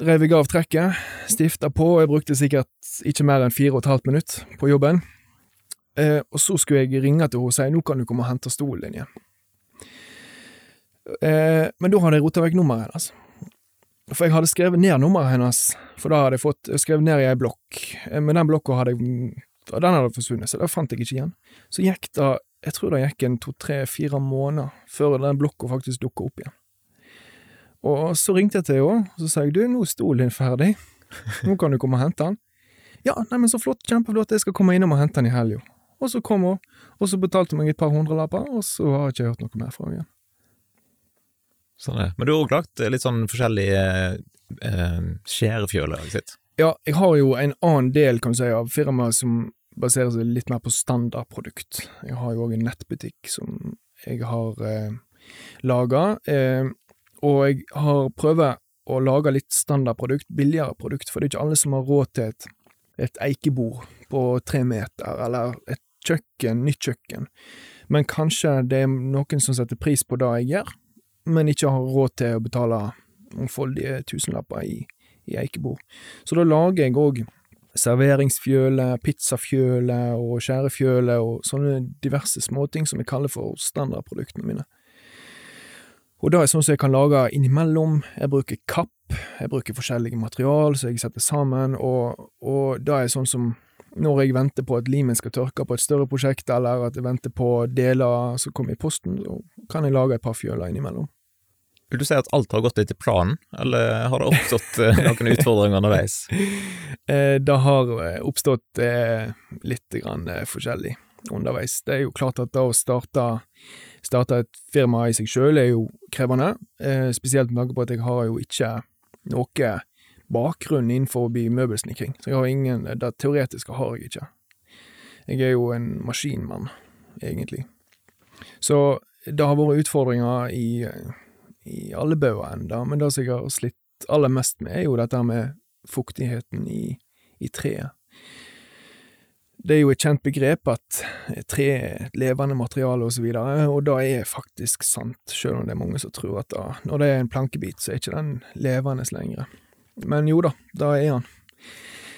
rev jeg av trekket, stifta på, og jeg brukte sikkert ikke mer enn fire og et halvt minutt på jobben. Eh, og så skulle jeg ringe til henne og si nå kan du komme og hente stolen din igjen. Eh, men da hadde jeg rota vekk nummeret hennes. For jeg hadde skrevet ned nummeret hennes, for da hadde jeg fått skrevet ned i ei blokk. Eh, men den blokka hadde jeg Den hadde forsvunnet, så det fant jeg ikke igjen. Så gikk det jeg tror det gikk en to, tre, fire måneder før den blokka faktisk dukka opp igjen. Og så ringte jeg til henne, og så sa jeg du, nå er stolen din ferdig, nå kan du komme og hente den. Ja, neimen så flott, kjempeflott, jeg skal komme innom og hente den i helga. Og så kom hun, og så betalte hun meg et par hundrelapper, og så har jeg ikke hørt noe mer fra henne igjen. Sånn er Men du har òg lagt litt sånn forskjellige eh, skjærefjøler, sitt? Ja, jeg har jo en annen del, kan du si, av firmaet som baserer seg litt mer på standardprodukt. Jeg har jo òg en nettbutikk som jeg har eh, laga, eh, og jeg har prøvd å lage litt standardprodukt, billigere produkt, for det er ikke alle som har råd til et, et eikebord på tre meter, eller et kjøkken, nytt kjøkken. Men kanskje det er noen som setter pris på det jeg gjør, men ikke har råd til å betale mangfoldige tusenlapper i, i eikebord. Så da lager jeg òg serveringsfjøle, pizzafjøle og skjærefjøle og sånne diverse småting som jeg kaller for standardproduktene mine. Og det er sånn som jeg kan lage innimellom. Jeg bruker kapp, jeg bruker forskjellige material som jeg setter sammen, og, og det er sånn som når jeg venter på at limen skal tørke på et større prosjekt, eller at jeg venter på deler som kommer i posten, så kan jeg lage et par fjøler innimellom. Vil du si at alt har gått etter planen, eller har det oppstått eh, noen utfordringer underveis? *laughs* Eh, det har eh, oppstått litt grann forskjellig underveis. Det er jo klart at det å starte, starte et firma i seg sjøl er jo krevende, spesielt med tanke på at jeg har jo ikke noe bakgrunn innenfor møbelsnekring. Så jeg har ingen Det teoretiske har jeg ikke. Jeg er jo en maskinmann, egentlig. Så det har vært utfordringer i i alle bauger enda, men det som jeg har slitt aller mest med, er jo dette med fuktigheten i, i treet. Det er jo et kjent begrep at tre er et levende materiale og så videre, og det er faktisk sant, selv om det er mange som tror at da, når det er en plankebit, så er ikke den levende lenger. Men jo da, det er han.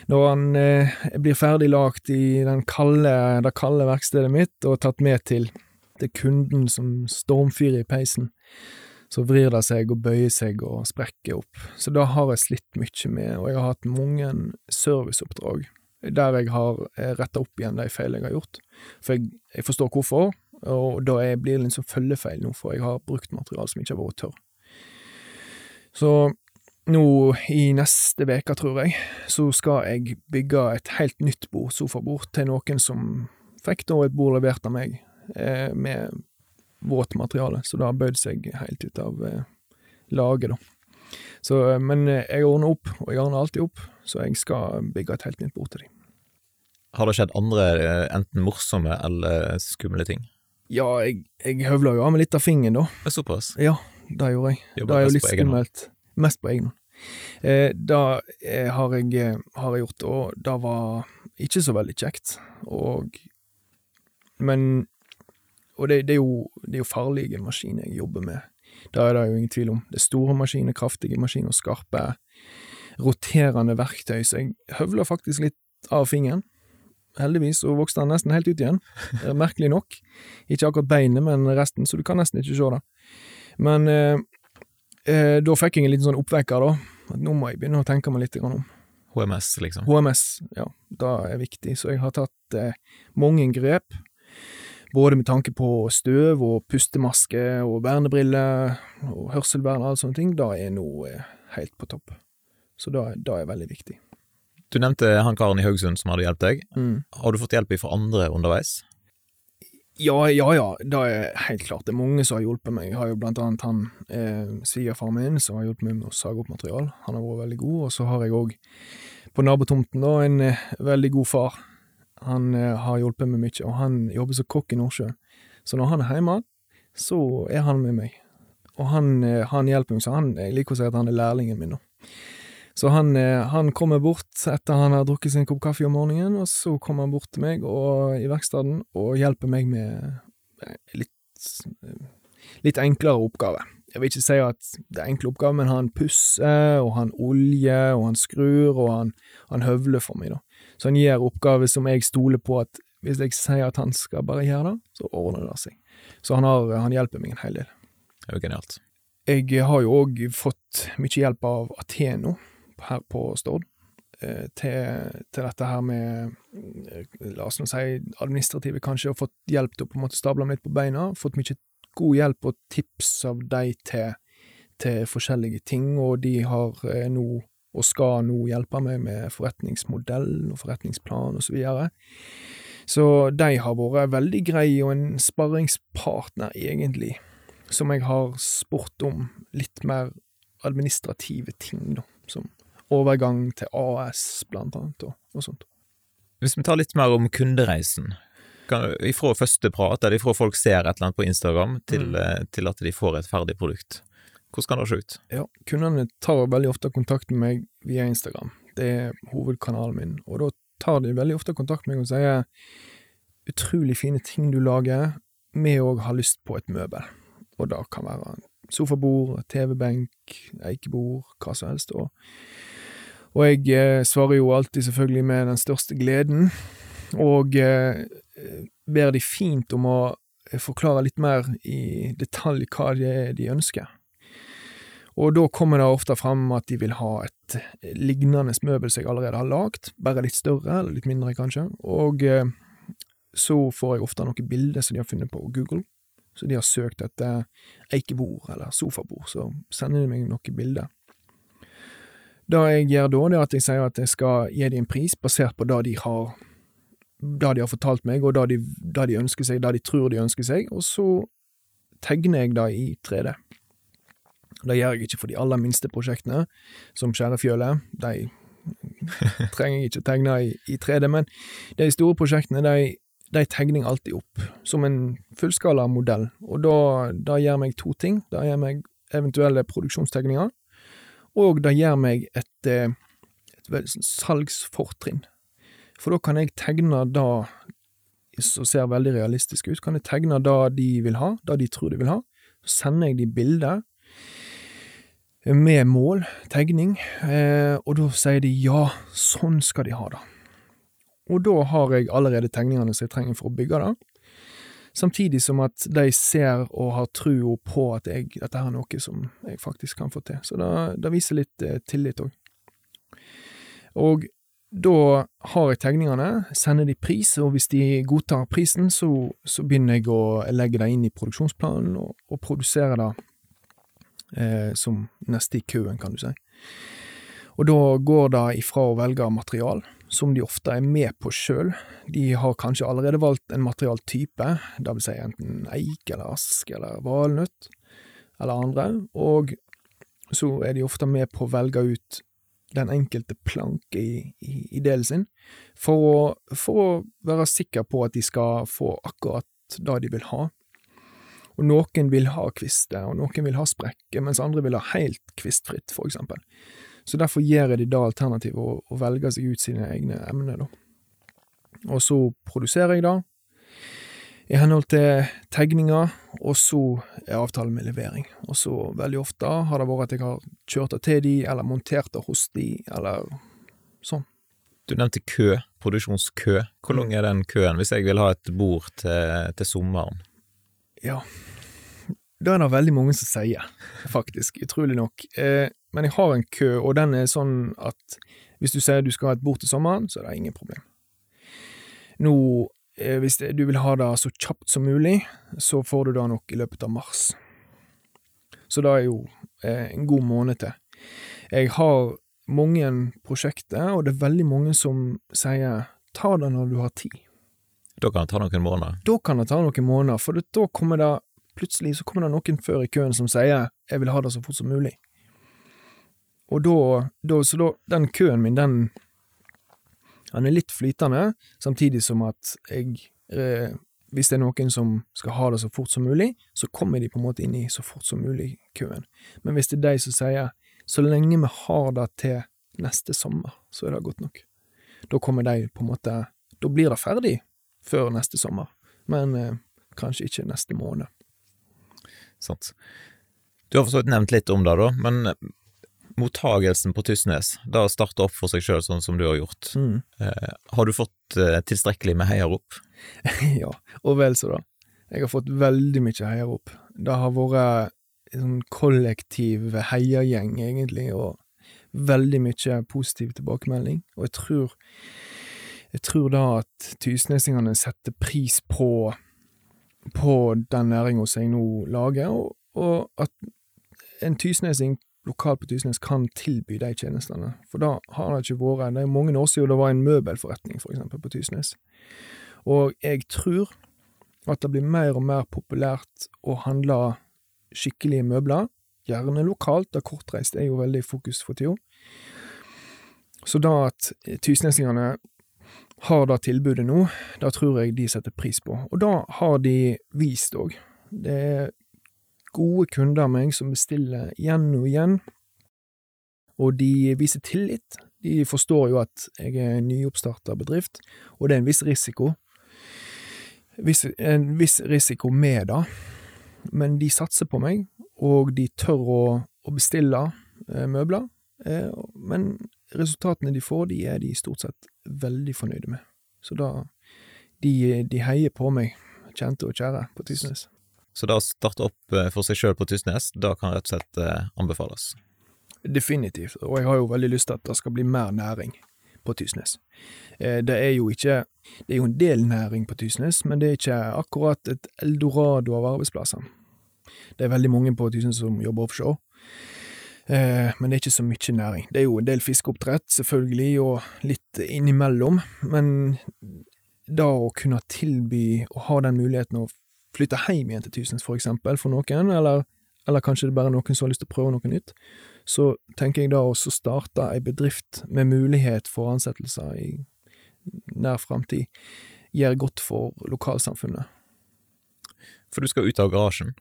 Når han eh, blir ferdig lagt i kalde, det kalde verkstedet mitt og tatt med til, til kunden som stormfyrer i peisen, så vrir det seg og bøyer seg og sprekker opp. Så det har jeg slitt mye med, og jeg har hatt mange serviceoppdrag der jeg har eh, retta opp igjen de feil jeg har gjort. For jeg, jeg forstår hvorfor, og da blir det liksom følgefeil nå, for jeg har brukt materiale som ikke har vært tørr. Så nå i neste uke, tror jeg, så skal jeg bygge et helt nytt bord, sofabord, til noen som fikk da et bord levert av meg, eh, med våtmateriale, så det har bøyd seg helt ut av eh, laget, da. Så, men eh, jeg ordner opp, og jeg ordner alltid opp, så jeg skal bygge et helt nytt bord til dem. Har det skjedd andre, eh, enten morsomme eller skumle ting? Ja, jeg, jeg høvla jo av med litt av fingeren, da. Det er Såpass? Ja, det gjorde jeg. Jobber det er jo litt skummelt. Mest på egen hånd. Eh, det eh, har, jeg, eh, har jeg gjort, og det var ikke så veldig kjekt. Og Men Og det, det, er jo, det er jo farlige maskiner jeg jobber med. Da er det jo ingen tvil om. Det er store maskiner, kraftige maskiner, skarpe, roterende verktøy, så jeg høvler faktisk litt av fingeren. Heldigvis så vokste den nesten helt ut igjen, merkelig nok. Ikke akkurat beinet, men resten, så du kan nesten ikke se det. Men eh, eh, da fikk jeg en liten sånn oppvekker, da. At nå må jeg begynne å tenke meg litt om. HMS, liksom. HMS, ja, det er viktig. Så jeg har tatt eh, mange grep. Både med tanke på støv og pustemaske og vernebriller og hørselvern og alle sånne ting. Det er nå eh, helt på topp. Så det, det er veldig viktig. Du nevnte han karen i Haugesund som hadde hjulpet deg. Mm. Har du fått hjelp fra andre underveis? Ja, ja, ja, det er helt klart. Det er mange som har hjulpet meg. Jeg har jo blant annet han eh, svigerfaren min som har hjulpet meg med å sage opp material. Han har vært veldig god. Og så har jeg òg på nabotomten da en eh, veldig god far. Han eh, har hjulpet meg mye, og han jobber som kokk i Nordsjøen. Så når han er hjemme, så er han med meg. Og han, eh, han hjelper meg, så han, jeg liker å si at han er lærlingen min nå. Så han, eh, han kommer bort etter han har drukket sin kopp kaffe om morgenen, og så kommer han bort til meg og, i verkstedet og hjelper meg med litt, litt enklere oppgaver. Jeg vil ikke si at det er enkle oppgaver, men han pusser, og han oljer, og han skrur, og han, han høvler for meg, da. Så han gjør oppgaver som jeg stoler på at hvis jeg sier at han skal bare gjøre det, så ordner det seg. Så han, har, han hjelper meg en hel del. Det er jo genialt. Jeg har jo òg fått mye hjelp av Ateno her på Stord. eh, Til, til dette her med eh, La oss nå si administrative, kanskje, og fått hjelp til å på en måte stable dem litt på beina. Fått mye god hjelp og tips av de til, til forskjellige ting, og de har eh, nå, og skal nå, hjelpe meg med forretningsmodell og forretningsplan og så videre. Så de har vært veldig greie, og en sparringspartner, egentlig, som jeg har spurt om litt mer administrative ting, da, som overgang til AS, blant annet, og, og sånt. Hvis vi tar litt mer om kundereisen, kan, ifra første prat, eller ifra folk ser et eller annet på Instagram, til, Mm. eh, til at de får et ferdig produkt, hvordan kan det se ut? Ja, kundene tar veldig ofte kontakt med meg via Instagram. Det er hovedkanalen min, og da tar de veldig ofte kontakt med meg og sier utrolig fine ting du lager, vi òg har lyst på et møbel. Og det kan være sofabord, TV-benk, eikebord, hva som helst. Og, og jeg eh, svarer jo alltid selvfølgelig med den største gleden, og eh, ber de fint om å forklare litt mer i detalj hva det er de ønsker. Og da kommer det ofte fram at de vil ha et lignende møbel som jeg allerede har lagd, bare litt større, eller litt mindre kanskje, og eh, så får jeg ofte noen bilder som de har funnet på Google, så de har søkt etter eikebord eller sofabord, så sender de meg noen bilder. Det jeg gjør da, det er at jeg sier at jeg skal gi dem en pris basert på det de har det de har fortalt meg, og det de, det de ønsker seg, det de tror de ønsker seg, og så tegner jeg det i 3D. Det gjør jeg ikke for de aller minste prosjektene, som Skjærefjølet. De *laughs* trenger jeg ikke tegne i, i 3D, men de store prosjektene, de, de tegner jeg alltid opp som en fullskala modell. Og da, da gjør meg to ting. Det gjør meg eventuelle produksjonstegninger, og det gjør meg et, et, et salgsfortrinn. For da kan jeg tegne det som ser veldig realistisk ut, kan jeg tegne det de vil ha, det de tror de vil ha. Så sender jeg de bilder med mål, tegning, eh, og da sier de ja, sånn skal de ha det. Og da har jeg allerede tegningene som jeg trenger for å bygge det, samtidig som at de ser og har trua på at jeg, dette er noe som jeg faktisk kan få til. Så det, viser litt eh, tillit òg. Og da har jeg tegningene, sender de pris, og hvis de godtar prisen, så, så begynner jeg å legge det inn i produksjonsplanen og, og produsere det eh, som neste i køen, kan du si. Og da går det ifra å velge material, som de ofte er med på sjøl. De har kanskje allerede valgt en materialtype, det vil si enten eik eller ask eller valnøtt, eller andre, og så er de ofte med på å velge ut den enkelte planke i, i, i delen sin, for å, for å være sikker på at de skal få akkurat det de vil ha. Og noen vil ha kvister, og noen vil ha sprekker, mens andre vil ha helt kvistfritt, for eksempel. Så derfor gjør de da alternativet å, å velge seg ut sine egne emner, da. Og så produserer jeg da, i henhold til tegninger, og så er avtalen med levering. Og så veldig ofte har det vært at jeg har kjørt det til de, eller montert det hos de, eller sånn. Du nevnte kø, produksjonskø. Hvor lang er den køen hvis jeg vil ha et bord til, til sommeren? Ja, det er det veldig mange som sier, faktisk, utrolig nok. Eh, men jeg har en kø, og den er sånn at hvis du sier du skal ha et bord til sommeren, så er det ingen problem. Nå Eh, hvis du vil ha det så kjapt som mulig, så får du det nok i løpet av mars. Så det er jo eh, en god måned til. Jeg har mange prosjekter, og det er veldig mange som sier ta det når du har tid. Da kan det ta noen måneder? Da kan det ta noen måneder, for da kommer det plutselig så kommer det noen før i køen som sier jeg vil ha det så fort som mulig. Og da, da så da, den køen min, den den er litt flytende, samtidig som at jeg eh, Hvis det er noen som skal ha det så fort som mulig, så kommer de på en måte inn i så fort som mulig-køen. Men hvis det er de som sier så lenge vi har det til neste sommer, så er det godt nok. Da kommer de på en måte Da blir det ferdig før neste sommer, men eh, kanskje ikke neste måned. Sant. Du har for så vidt nevnt litt om det, da, men mottagelsen på Tysnes, da å starte opp for seg sjøl sånn som du har gjort, mm. eh, har du fått eh, tilstrekkelig med heiarop? *laughs* ja, og vel så da. Jeg har fått veldig mye heiarop. Det har vært en sånn kollektiv heiagjeng, egentlig, og veldig mye positiv tilbakemelding, og jeg tror jeg tror da at tysnesingene setter pris på på den næringa som jeg nå lager, og, og at en tysnesing lokalt på Tysnes kan tilby de tjenestene. For da har det ikke vært Det er mange år siden det var en møbelforretning, for eksempel, på Tysnes. Og jeg tror at det blir mer og mer populært å handle skikkelige møbler, gjerne lokalt, da kortreist er jo veldig fokus for tida. Så da at tysnesingene har det tilbudet nå, da tror jeg de setter pris på. Og da har de vist òg. Det er gode kunder av meg som bestiller igjen og igjen, og de viser tillit. De forstår jo at jeg er en nyoppstarta bedrift, og det er en viss risiko. Viss, en viss risiko med det, men de satser på meg, og de tør å, å bestille eh, møbler. Eh, men resultatene de får, de er de stort sett veldig fornøyde med. Så da de, de heier på meg, kjente og kjære, på Tysnes. Så det å starte opp eh, for seg sjøl på Tysnes, det kan rett og slett eh, anbefales? Definitivt, og jeg har jo veldig lyst til at det skal bli mer næring på Tysnes. Eh, det er jo ikke Det er jo en del næring på Tysnes, men det er ikke akkurat et eldorado av arbeidsplasser. Det er veldig mange på Tysnes som jobber offshore, men det er ikke så mye næring. Det er jo en del fiskeoppdrett, selvfølgelig, og litt innimellom, men da å kunne tilby å ha den muligheten å flytte hjem igjen til Tysnes, for eksempel, for noen, eller, eller kanskje det er bare noen som har lyst til å prøve noe nytt, så tenker jeg da også starte ei bedrift med mulighet for ansettelser i nær framtid, gjør godt for lokalsamfunnet. For du skal ut av garasjen?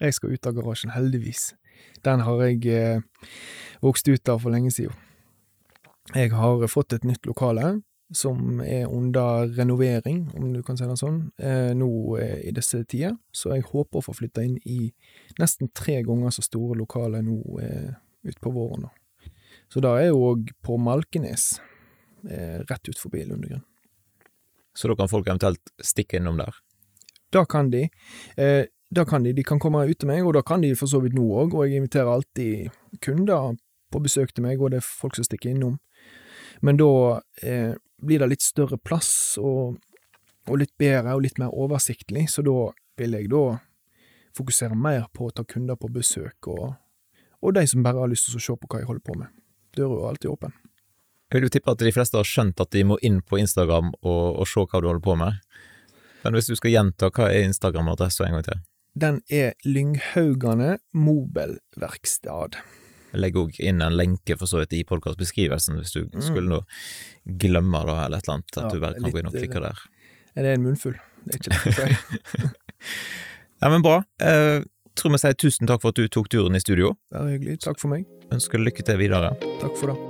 Jeg skal ut av garasjen, heldigvis. Den har jeg eh, vokst ut av for lenge siden. Jeg har fått et nytt lokale, som er under renovering, om du kan si det sånn, eh, nå eh, i disse tider. Så jeg håper å få flytta inn i nesten tre ganger så store lokaler nå utpå våren. Da. Så da er jeg òg på Malkenes, eh, rett ut forbi Lundegrunn. Så da kan folk eventuelt stikke innom der? Da kan de. Da kan de. De kan komme ut til meg, og da kan de for så vidt nå òg, og jeg inviterer alltid kunder på besøk til meg, og det er folk som stikker innom. Men da eh, blir det litt større plass og, og, litt bedre og litt mer oversiktlig, så da vil jeg da fokusere mer på å ta kunder på besøk, og, og de som bare har lyst til å se på hva jeg holder på med. Døra er alltid åpen. Jeg vil jo tippe at de fleste har skjønt at de må inn på Instagram og, og se hva du holder på med. Men hvis du skal gjenta, hva er Instagram-adressa en gang til? Den er Lynghaugane Mobelverkstad. Jeg legger òg inn en lenke for så vidt i podkastbeskrivelsen, hvis du Mm. skulle nå glemme det eller et eller annet, at Ja, du bare kan gå inn og eh, klikke der. Er det en munnfull? Det er ikke det jeg sier. *laughs* Ja, men bra. Jeg tror vi sier tusen takk for at du tok turen i studio. Bare hyggelig. Takk for meg. Ønsker lykke til videre. Takk for det.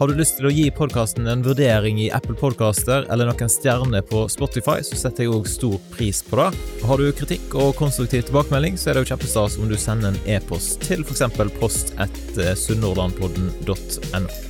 Har du lyst til å gi podkasten en vurdering i Apple Podcaster eller noen stjerner på Spotify, så setter jeg òg stor pris på det. Har du kritikk og konstruktiv tilbakemelding, så er det jo kjempestas om du sender en e-post til f.eks. post etter sunnhordlandpodden.no.